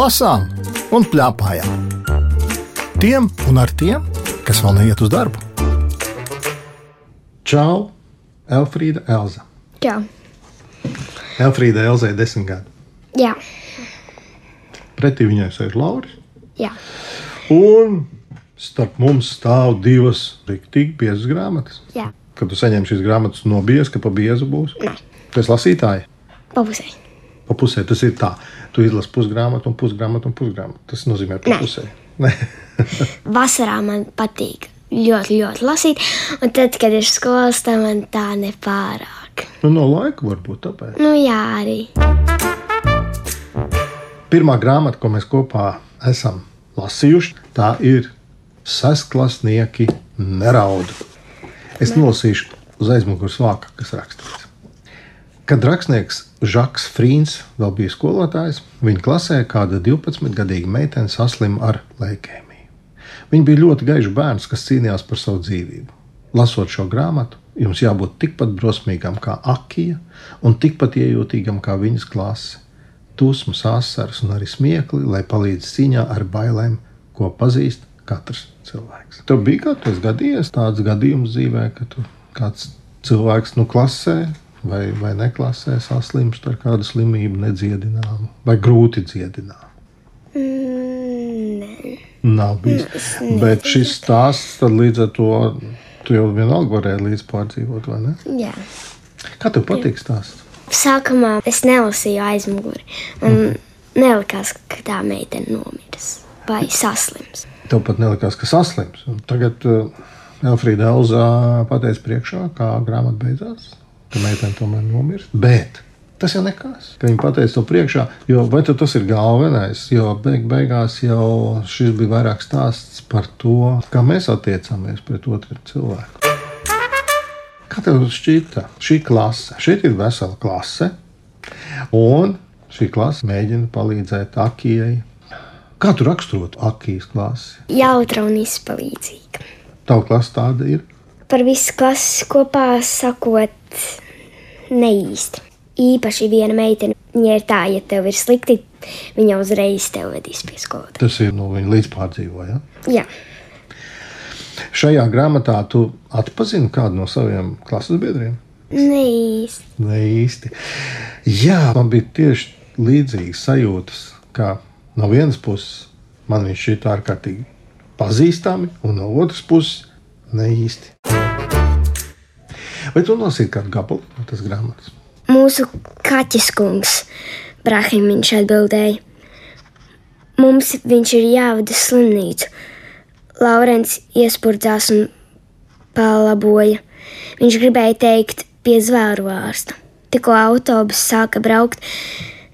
lasām un plēpājām. Tiem un ar tiem, kas vēl neiet uz darbu. Čau, Elfrīda, Elza. Jā. Elfrīda, Elza ir desmit gadi. Jā. Pretī viņai sēž Lauris. Jā. Un starp mums stāv divas rīktīgi biezas grāmatas. Jā. Kad tu saņem šīs grāmatas no biezas, ka pa biezu būs. Nē. Tu esi lasītāji. Pabusē. Pa pusē tas ir tā. Tu izlasi pusgrāmatu un pusgrāmatu un pusgrāmatu. Tas nozīmē pa Nē. pusē. Vasarā man patīk ļoti, ļoti lasīt. Un tad, kad ir skolas, tad man tā nepārāk. Nu, no laika varbūt tāpēc. Nu, jā, arī. Pirmā grāmata, ko mēs kopā esam lasījuši, tā ir Sasklāsnieki nerauda. Es nolasīšu uz aizmugures vāka, kas rakstīts. Kad rakstnieks Žaks Frīns vēl bija skolotājs, viņa klasē kāda 12-gadīga meitene saslima ar leikēmiju. Viņa bija ļoti gaišs bērns, kas cīnījās par savu dzīvību. Lasot šo grāmatu, jums jābūt tikpat drosmīgam kā Akija un tikpat iejūtīgam kā viņas klase. Dusmas, asaras un arī smiekli, lai palīdz cīņā ar bailēm, ko pazīst katrs cilvēks. Tev bija kādreiz gadījies tāds gadījums dzīvē, ka tu kāds cilvēks nu, klasē vai, vai neklasē saslimst ar kādu slimību, nedziedināmu vai grūti dziedināmu. Mm. Nav bijis. Bet šis stāsts tad līdz ar to tu jau vienalga varēji līdz pārdzīvot, vai ne? Jā. Kā tev patīk stāsts? Sākumā es nelasīju aizmuguri. Man nelikās, ka tā meitene nomirs vai saslims. Tev pat nelikās, ka saslims. Un tagad uh, Elfrīda Elza pateica priekšā, kā grāmata beidzās, ka meitene tomēr nomirst. Bet tas jau nekas, ka viņa pateica to priekšā, jo vai tas ir galvenais, jo beig beigās jau šis bija vairāk stāsts par to, kā mēs attiecamies pret otru cilvēku. Kā tev šķita šī klase? Šeit ir vesela klase, un šī klase mēģina palīdzēt Akijai. Kā tu raksturotu Akijas klasi? Jautra un izpalīdzīga. Tava klase tāda ir. Par visu klasi kopā sakot, neīsti. Īpaši viena meitene, ja ir tā, ja tev ir slikti, viņa uzreiz tev vedīs pie skolotāja. Tas ir no viņa līdzpārdzīvoja. Jā, Šajā grāmatā tu atpazini kādu no saviem klases biedriem? neīsti. Ne īsti. Jā, man bija tieši līdzīgas sajūtas, ka no vienas puses man viņš šķita ārkārtīgi pazīstami, un no otras puses ne īsti. Vai tu nosīti kādu gabalu no tas grāmatas? Mūsu kaķis kungs, Brahimiņš atbildēja. Mums viņš ir jāvada slimnīcu. Laurents iespurdzās un palaboja. Viņš gribēja teikt pie zvēru ārsta. Tikko autobus sāka braukt,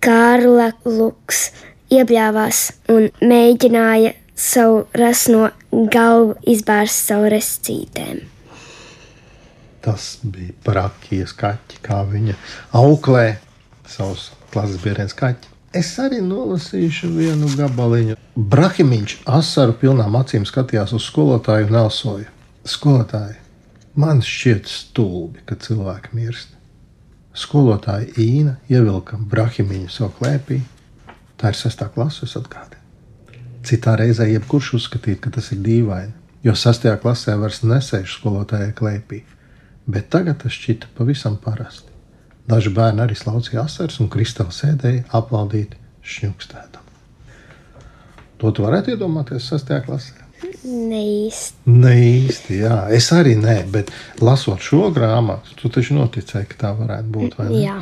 Kārla Luks iebļāvās un mēģināja savu rasno galvu izbērst savu rescītēm. Tas bija par akijas kaķi, kā viņa auklē savus klases biedrus kaķi. Es arī nolasīšu vienu gabaliņu. Brahimiņš asaru pilnām acīm skatījās uz skolotāju un elsoja. Skolotāji, man šķiet stulbi, ka cilvēki mirst. Skolotāja Īna ievilka Brahimiņu savu klēpī. Tā ir sestā klase, es atgādinu. Citā reizē jebkurš uzskatītu, ka tas ir dīvaini, jo sestajā klasē vairs nesēž skolotājai klēpī. Bet tagad tas šķita pavisam parasti. Daži bērni arī slaucīja asaras, un kristāli sēdēja aplaudīt šņukstētam. To tu varētu iedomāties sestajā klasē? Neīsti. Ne īsti, jā. Es arī nē, bet lasot šo grāmatu, tu taču noticēji, ka tā varētu būt. vai ne? Jā,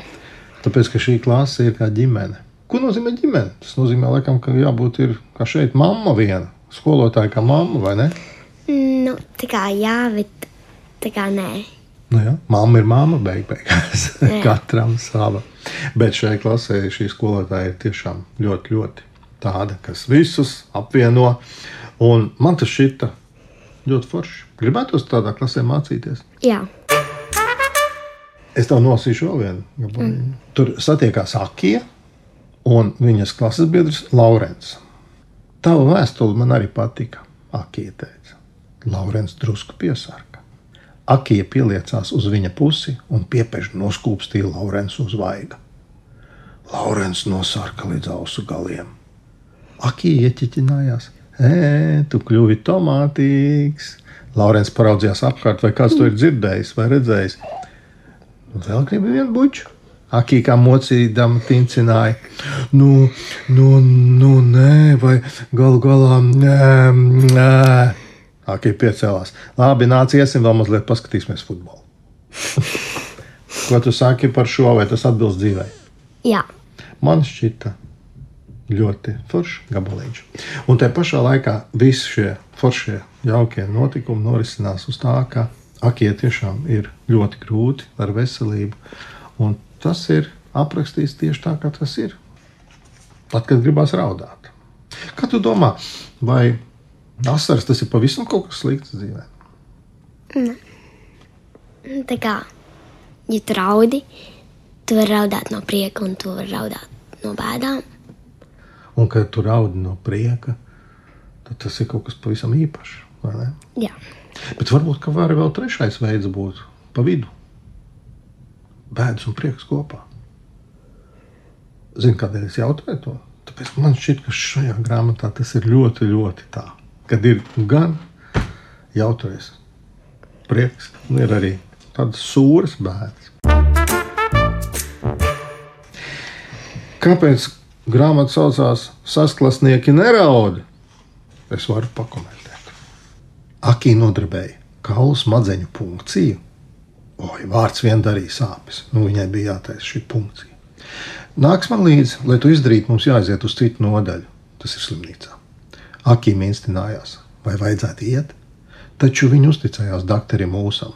Tāpēc, ka šī klase ir kā ģimene. Ko nozīmē ģimene? Tas nozīmē, laikam, ka jābūt ir, kā šeit mamma viena, skolotāja kā mamma, vai ne? nu, tā kā jā, bet tā kā nē. Nu, jā, mamma ir mamma, beig beigās. Katram sava. Bet šai klasē šī skolotāja ir tiešām ļoti, ļoti tāda, kas visus apvieno. Un man tas šķita ļoti forši. Gribētu tādā klasē mācīties. Jā, Es tev nosīšu vēl vienu. Mm. Tur satiekās Akija un viņas klases biedrs Laurents. Tava vēstule man arī patika. Akija teica, Laurents drusku piesārka. Akija pieliecās uz viņa pusi un piepeši noskūpstīja Laurensu uz vaiga. Laurents nosārka līdz ausu galiem. Akī ieķiķinājās. Ē, tu kļuvi tomātīgs. Laurens paraudzījās apkārt, vai kāds to ir dzirdējis vai redzējis. Vēl gribi vienu buļbuļsu. Akī kā mocīdama tincināja. Nu, nu, nu, nē, vai galu galā, nē, nē. Akī piecēlās. Labi, nāc, iesim vēl mazliet paskatīsimies futbolu. Ko tu saki par šo, vai tas atbilst dzīvei? Jā, Man šķita ļoti foršs gabaliņš. Un tajā pašā laikā visi šie foršie, jaukie notikumi norisinās uz tā, ka akie tiešām ir ļoti grūti ar veselību. Un tas ir aprakstīts tieši tā, kā tas ir. Tad, kad gribās raudāt. Kā tu domā, vai asaras tas ir pavisam kaut kas slikts dzīvē? tā kā, ja tu raudi, tu vari raudāt no prieka un tu vari raudāt no bēdām. Un, kad tu raudi no prieka, tad tas ir kaut kas pavisam īpašs. ne? Jā, Bet varbūt var vēl trešais veids būt pa vidu. Bēdas un prieks kopā. Zini, kādēļ es jautāju to? Tāpēc man šķiet, ka šajā grāmatā tas ir ļoti, ļoti tā. Kad ir gan jautrais prieks, un ir arī tādas sūras bēdas. Kāpēc grāmata saucās Sasklasnieki neraud? Es varu pakomentēt. Akī nodarbēja kaulu smadzeņu punkciju. Oi, vārds vien darīja sāpes. Nu, viņai bija jātaisa šī punkcija. Nāks man līdzi, lai to izdarītu, mums jāaiziet uz citu nodaļu. Tas ir slimnīcā. Akī minstinājās, vai vajadzētu iet, taču viņa uzticējās doktoram Mūsam.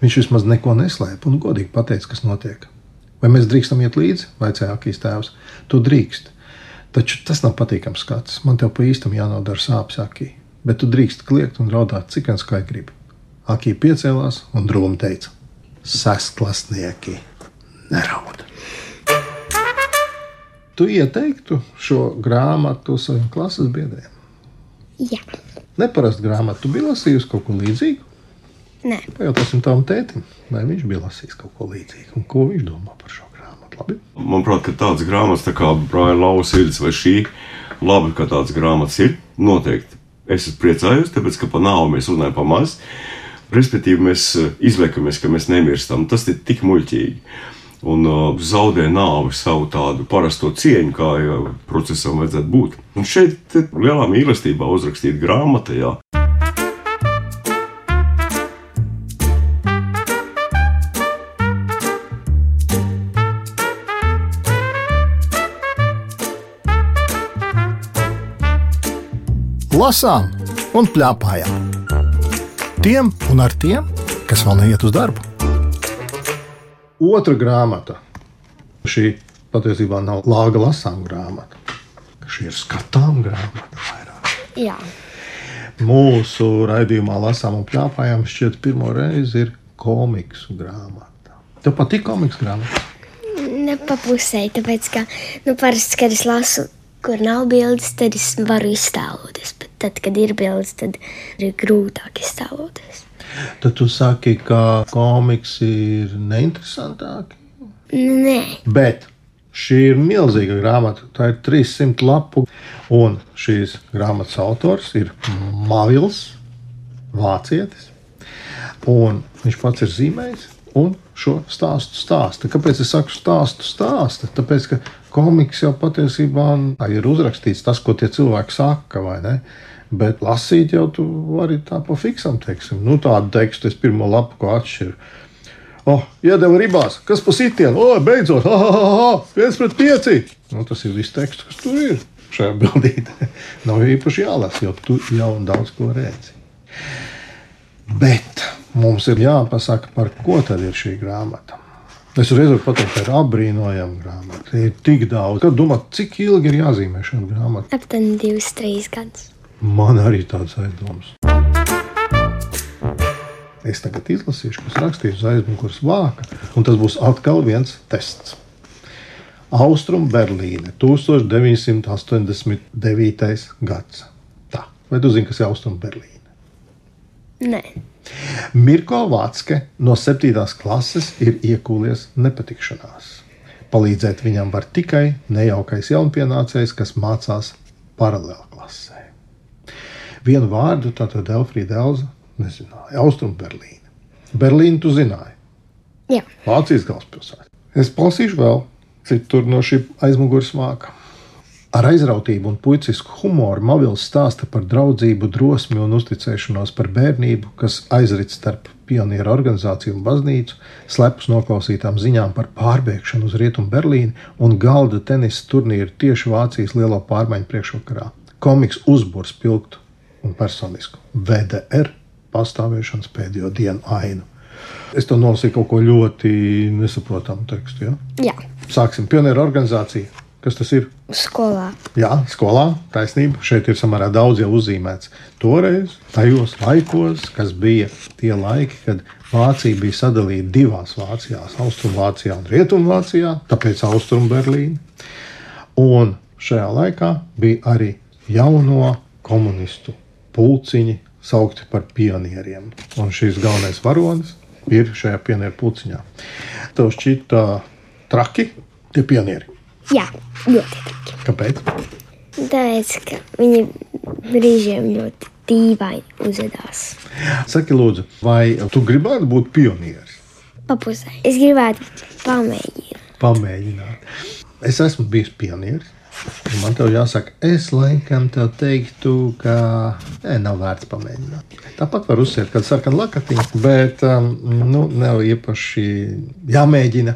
Viņš vismaz neko neslēpa un godīgi pateica, kas notiek. Vai mēs drīkstam iet līdzi? vaicāja Akīs tēvs. Tu drīkst. Taču tas nav patīkams skats. Man te pa īstam jānodara sāpes akī. Bet tu drīkst kliegt un raudāt, cik vien skai gribi. Akī piecēlās un drūmi teica: Sestklasnieki neraud. Tu ieteiktu šo grāmatu saviem klases biedriem. jā. Neparasti grāmatu, tu biji lasījusi kaut ko līdzīgu. Nē, Pajautāsim tam tētim, vai viņš bija lasījis kaut ko līdzīgu un ko viņš domā par šo grāmatu. Labi? Manuprāt, ka tādas grāmatas tā kā Brian Lausa sirds vai šī, labi, ka tādas grāmatas ir. Noteikti. Es esmu priecājos, tāpēc, ka par nāvi mēs runājam pa maz. Respektīvi, mēs eh, izliekamies, ka mēs nemirstam. Tas ir tik muļķīgi. Un uh, zaudē nāvi savu tādu parasto cieņu, kā jau procesam vajadzētu būt. Un šeit lielā mīlestībā uzrakstīta grāmata, jā. Lasām un plēpājām. Tiem un ar tiem, kas vēl neiet uz darbu. Otra grāmata. Šī patiesībā nav lāga lasām grāmata. Šī ir skatām grāmata. vairāk. jā. Mūsu raidījumā lasām un plāpājām šķiet pirmo reizi ir komiksu grāmata. Tev patīk komiksu grāmata? Ne pa pusē, tāpēc, ka, nu, parasti, kad es lasu, kur nav bildes, tad es varu iztēloties. Tad, kad ir bildes, tad ir grūtāk iztēloties. Tad tu saki, ka komiksi ir neinteresantāki. Nē, Bet šī ir milzīga grāmata. Tā ir 300 lapu, un šīs grāmatas autors ir Mavils, vācietis. Un viņš pats ir zīmējis un šo stāstu stāsta. Kāpēc es saku stāstu stāsta? Tāpēc, ka komiks jau patiesībā ir uzrakstīts tas, ko tie cilvēki saka, vai ne? Bet lasīt jau tu vari tā pa fiksam, teiksim. Nu, tādu tekstu es pirmo lapu ko atšķiru. Oh, iedeva ribās, kas pa sitienu, o, beidzot, ha, ha, ha, viens pret pieci. Nu, tas ir viss teksts, kas tur ir šajā bildītē. Nav īpaši jālasa, jo tu jau daudz ko redzi. Bet mums ir jāpasaka, par ko tad ir šī grāmata. Es uzreiz varu pateikt, ka ir apbrīnojama grāmata. Ir tik daudz, kad domā, cik ilgi ir jāzīmē šāda grāmata. aptuveni divus, trīs gadus. Man arī tāds aizdoms. Es tagad izlasīšu, kas rakstīts uz aizmugures vāka, un tas būs atkal viens tests. Austrum Berlīne, 1989. gads. Tā, vai tu zini, kas ir Austrum Berlīne? Nē, Mirko Vācke no 7. klases ir iekūlies nepatikšanās. Palīdzēt viņam var tikai nejaukais jaunpienācējs, kas mācās paralēlklasē. Vienu vārdu tātad Elfrīda Elza nezināja. Austrum Berlīna. Berlīnu tu zināji. Jā, Vācijas galvaspilsēta. Es palasīšu vēl citur no šī aizmugures vāka. Ar aizrautību un puicisku humoru Mavils stāsta par draudzību, drosmi un uzticēšanos par bērnību, kas aizrit starp pionieru organizāciju un baznīcu, slepus noklausītām ziņām par pārbēgšanu uz Rietumu Berlīni un galda tenisa turnīru tieši Vācijas lielo pārmaiņu priekšvakarā. Komiks uzbūrs spilgtu un personisku VDR pastāvēšanas pēdējo dienu ainu. Es to nolasīju kaut ko ļoti nesaprotamu tekstu. Ja? jā. Sāksim pionieru organizāciju. Kas tas ir? skolā. Jā, skolā taisnība. Šeit ir samērā daudz jau uzzīmēts. Toreiz, tajos laikos, kas bija tie laiki, kad Vācija bija sadalīta divās Vācijās, Austrumvācijā un Rietumvācijā, tāpēc Austrumberlīna. Un šajā laikā bija arī jauno komunistu pulciņi, saukti par pionieriem. Un šis galvenais varonis ir šajā pionieru pulciņā. Tev šķita traki, tie pionieri. Jā, ļoti traki. Kāpēc? Tāpēc, ka viņi brīžiem ļoti dīvaini uzvedās. Saki, lūdzu, vai tu gribētu būt pionieris? Papusē. Es gribētu pamēģināt. Pamēģināt. Es esmu bijis pionieris. Man te jāsaka, es laikam tev teiktu, ka nē, nav vērts pamēģināt. Tāpat var uzsvērt, kad sarkana lakatiņa, bet um, nu, nav īpaši jāmēģina.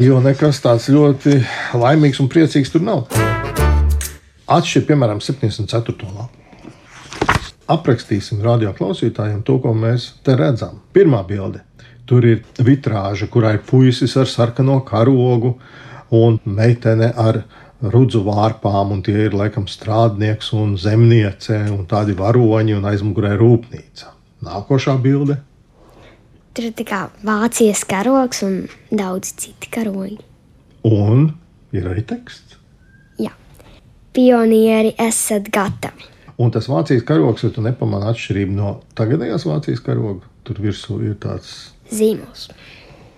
Jo nekas tāds ļoti laimīgs un priecīgs tur nav. Atšķirt, piemēram, 74. lapu. Aprakstīsim radio klausītājiem to, ko mēs te redzam. Pirmā bilde. Tur ir vitrāža, kurā ir puisis ar sarkano karogu un meitene ar rudzu vārpām, un tie ir laikam strādnieks un zemniece, un tādi varoņi, un aizmugurē rūpnīca. Nākošā bilde. Tur ir tā kā Vācijas karogs un daudz citi karogi. Un ir arī teksts. Jā, pionieri esat gatavi. Un tas Vācijas karogs, ja tu nepamanā atšķirību no tagadējās Vācijas karoga, tur virsū ir tāds, Zīmols.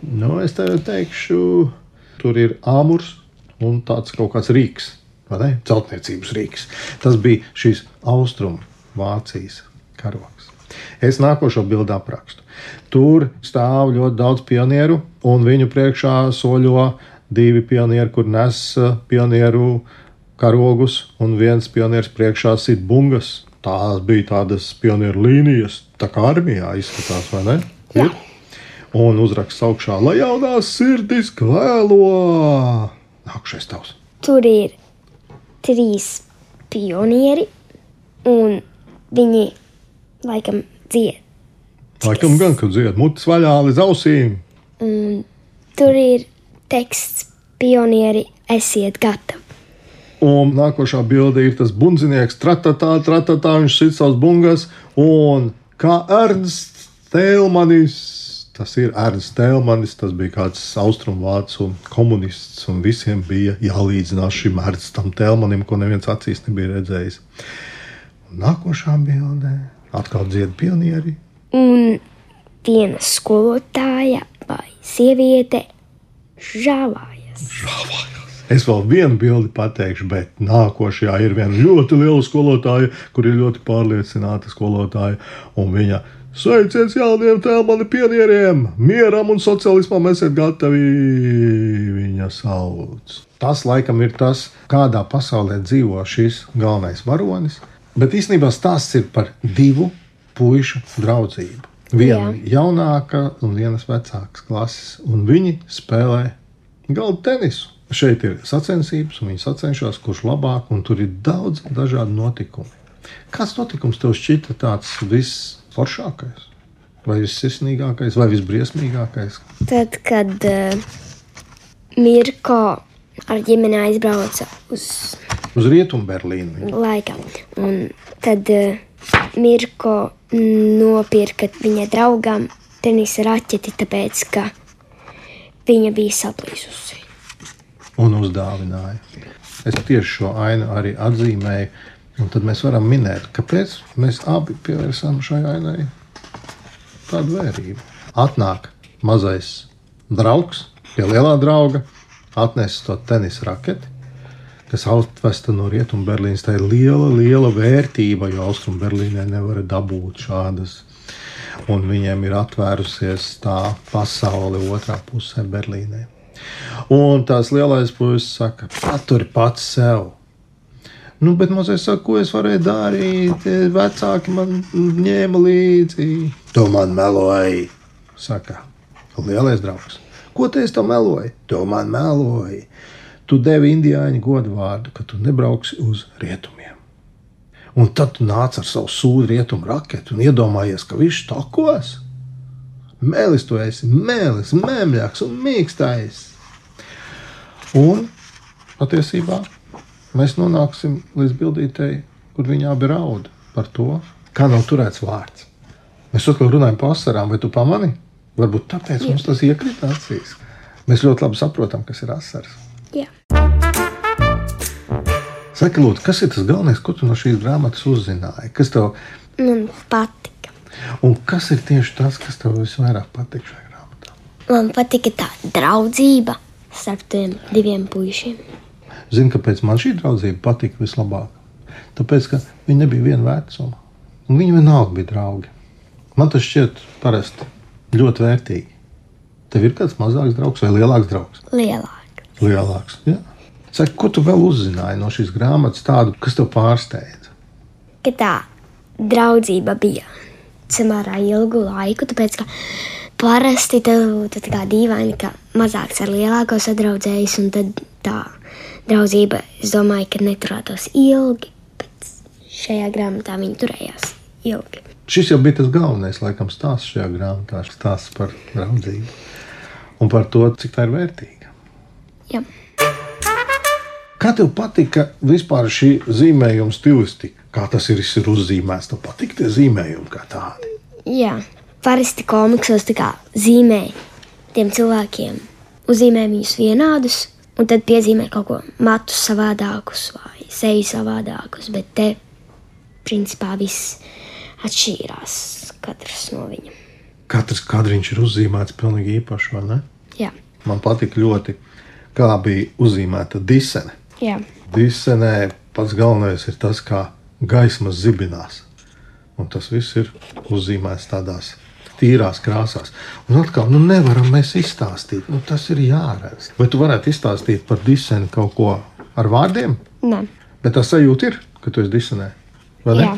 nu, es tev teikšu, tur ir āmurs un tāds kaut kāds rīks, vai ne? Celtniecības rīks. Tas bija šīs austrumu Vācijas karogs. Es nākošo bildi aprakstu. Tur stāv ļoti daudz pionieru, un viņu priekšā soļo divi pionieri, kur nes eh, pionieru karogus, un viens pionieris priekšā sit bungas. Tās bija tādas pionieru līnijas, tā kā armijā izskatās, vai ne? Ir. Un uzraksts augšā, lai jaunās sirdis kvēlo. Nākamais tavs. Tur ir trīs pionieri, un viņi laikam dzied. Laikam gan, kad dzied mutes vaļā līdz ausīm. Un tur ir teksts, pionieri, esiet gatavi. Un nākošā bilde ir tas bundzinieks, tratatā, tratatā, viņš sit savus bungas, un kā Ernsts Tēlmanis, tas ir Ernsts Tēlmanis, tas bija kāds austrumvācu komunists, un visiem bija jālīdzinās šim Ernstam Tēlmanim, ko neviens acīs nebija redzējis. Un nākošā bildē atkal dzied pionieri, Un viena skolotāja vai sieviete žāvājas. Es vēl vienu bildi pateikšu, bet nākošajā ir viena ļoti liela skolotāja, kur ir ļoti pārliecināta skolotāja. Un viņa sveiciens jauniem tēlmani pionieriem, mieram un sociālismam esat gatavi. Viņa sauc. Tas laikam ir tas, kādā pasaulē dzīvo šis galvenais varonis. Bet īstenībā stāsts ir par divu puišu draudzību. Viena Jā. jaunāka un vienas vecākas klases, un viņi spēlē galda tenisu. Šeit ir sacensības, un viņi sacenšas, kurš labāk, un tur ir daudz dažādu notikumu. Kāds notikums tev šķita tāds visforšākais, vai vissirsnīgākais, vai visbriesmīgākais? Tad, kad uh, Mirko ar ģimeni aizbrauca uz Uz rietumu Berlīnu. laikam, un tad uh, Mirko nopirka viņa draugam tenisa raķeti, tāpēc, ka viņa bija saplīsusi. un uzdāvināja. Es tieši šo ainu arī atzīmēju, un tad mēs varam minēt, kāpēc mēs abi pievērsām šai ainai tādu vērību. Atnāk mazais draugs pie lielā drauga, atnes to tenisa raketi, kas atvesta no Rietumu Berlīnas. Tā ir liela, liela vērtība, jo Austrum Berlīnē nevar dabūt šādas. Un viņiem ir atvērusies tā pasaule otrā pusē Berlīnē. Un tās lielais puisis saka, paturi pats sev. Nu, bet mazliet saka, ko es varēju darīt. Vecāki man ņēma līdzi. Tu man meloji, saka lielais draugs. Ko te es tam meloju? Tu man meloji tu devi indiāņu godvārdu, ka tu nebrauksi uz rietumiem. Un tad tu nāc ar savu sūdu rietumu raketu un iedomājies, ka viņš takos. Mēlis tu esi, mēlis, mēmļāks un mīkstais. Un patiesībā mēs nonāksim līdz bildītei, kur viņa abi raud par to, kā nav turēts vārds. Mēs atkal runājam par asarām, vai tu pamani? Varbūt tāpēc Jā. mums tas iekrita acīs. Mēs ļoti labi saprotam, kas ir asaras. Jā. Saki, lūdzu, kas ir tas galvenais, ko tu no šīs grāmatas uzzināji? Kas tev Man patika. Un kas ir tieši tas, kas tev visvairāk patīk šajā grāmatā? Man patika tā draudzība starp tiem diviem puišiem. Zini, kāpēc man šī draudzība patika vislabāk? Tāpēc, ka viņi nebija viena vecuma. Un viņi vienalga bija draugi. Man tas šķiet parasti ļoti vērtīgi. Tev ir kāds mazāks draugs vai lielāks draugs? Lielāks lielāks. Ja? Saki, ko tu vēl uzzināji no šīs grāmatas, tādu, kas tev pārsteidza? Ka tā draudzība bija samērā ilgu laiku, tāpēc ka parasti tev tā kā dīvaini, ka mazāks ar lielāko sadraudzējas, un tad tā draudzība, es domāju, ka neturētos ilgi, bet šajā grāmatā viņi turējās ilgi. Šis jau bija tas galvenais, laikam, stāsts šajā grāmatā, stāsts par draudzību un par to, cik tā ir vērtīga. Jā. Kā tev patika vispār šī zīmējuma stilistika? Kā tas ir, ir uzzīmēts? Tev patīk tie zīmējumi kā tādi. Jā, parasti komiksos zīmē tiem cilvēkiem, uzzīmē viņus vienādus, un tad piezīmē kaut ko matus savādākus vai seju savādākus. Bet te, principā, viss atšķīrās katrs no viņiem. Katrs kadriņš ir uzzīmēts pilnīgi īpaši, vai ne? Jā. Man patīk ļoti kā bija uzzīmēta disene. Jā. Disenē pats galvenais ir tas, kā gaismas zibinās. Un tas viss ir uzzīmēts tādās tīrās krāsās. Un atkal, nu nevaram mēs izstāstīt, nu tas ir jāredz. Vai tu varētu izstāstīt par diseni kaut ko ar vārdiem? Nē. Bet tā sajūta ir, ka tu esi disenē. Jā.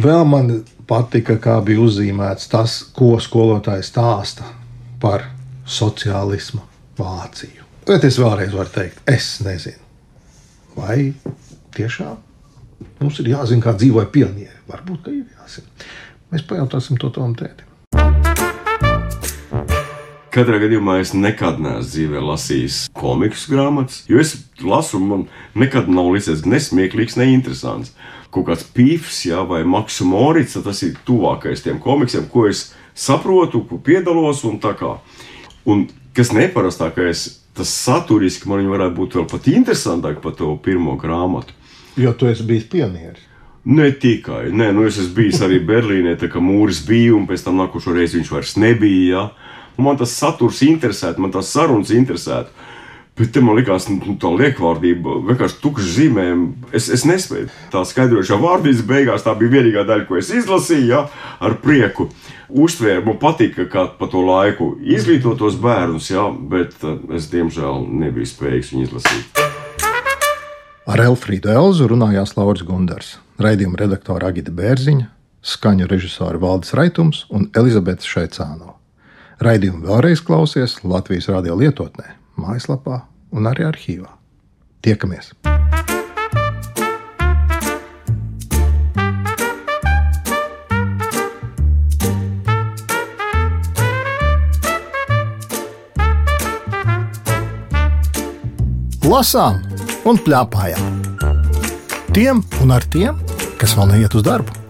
Vēl man patika, kā bija uzzīmēts tas, ko skolotājs stāsta par sociālismu Vāciju. Bet es vēlreiz varu teikt, es nezinu, vai tiešām mums ir jāzina, kā dzīvoja pionieri. Varbūt, ka ir jāzina. Mēs pajautāsim to tam tētim. Katrā gadījumā es nekad neesmu dzīvē lasījis komiksu grāmatas, jo es lasu, man nekad nav licies ne smieklīgs, ne interesants. Kaut kāds pīfs, jā, vai Maksu Morits, tas ir tuvākais tiem komiksiem, ko es saprotu, ko piedalos un tā kā. Un kas neparastākais, tas saturiski man varētu būt vēl pat interesantāk par to pirmo grāmatu. Jo tu esi bijis pionieris. Ne tikai, nē, nu es esmu bijis arī Berlīnē, tā kā mūris bija, un pēc tam nākošo reizi viņš vairs nebija. Ja? Man tas saturs interesētu, man tas sarunas interesētu. Bet te man likās, nu, tā liekvārdība, vienkārši tukšs zīmējums. Es, es nespēju tā skaidrošā vārdības beigās. Tā bija vienīgā daļa, ko es izlasīju, ja, ar prieku. Uztvēru, man patika, kā pa to laiku izglītotos bērnus, ja, bet uh, es diemžēl nebiju spējīgs viņu izlasīt. Ar Elfrīdu Elzu runājās Lauris Gundars, raidījuma redaktora Agita Bērziņa, skaņu režisori Valdis Raitums un Elizabete Šaicāno. Raidījumu vēlreiz klausies Latvijas radio lietotnē mājaslapā un arī arhīvā. Tiekamies! Lasām un plēpājām. Tiem un ar tiem, kas vēl neiet uz darbu.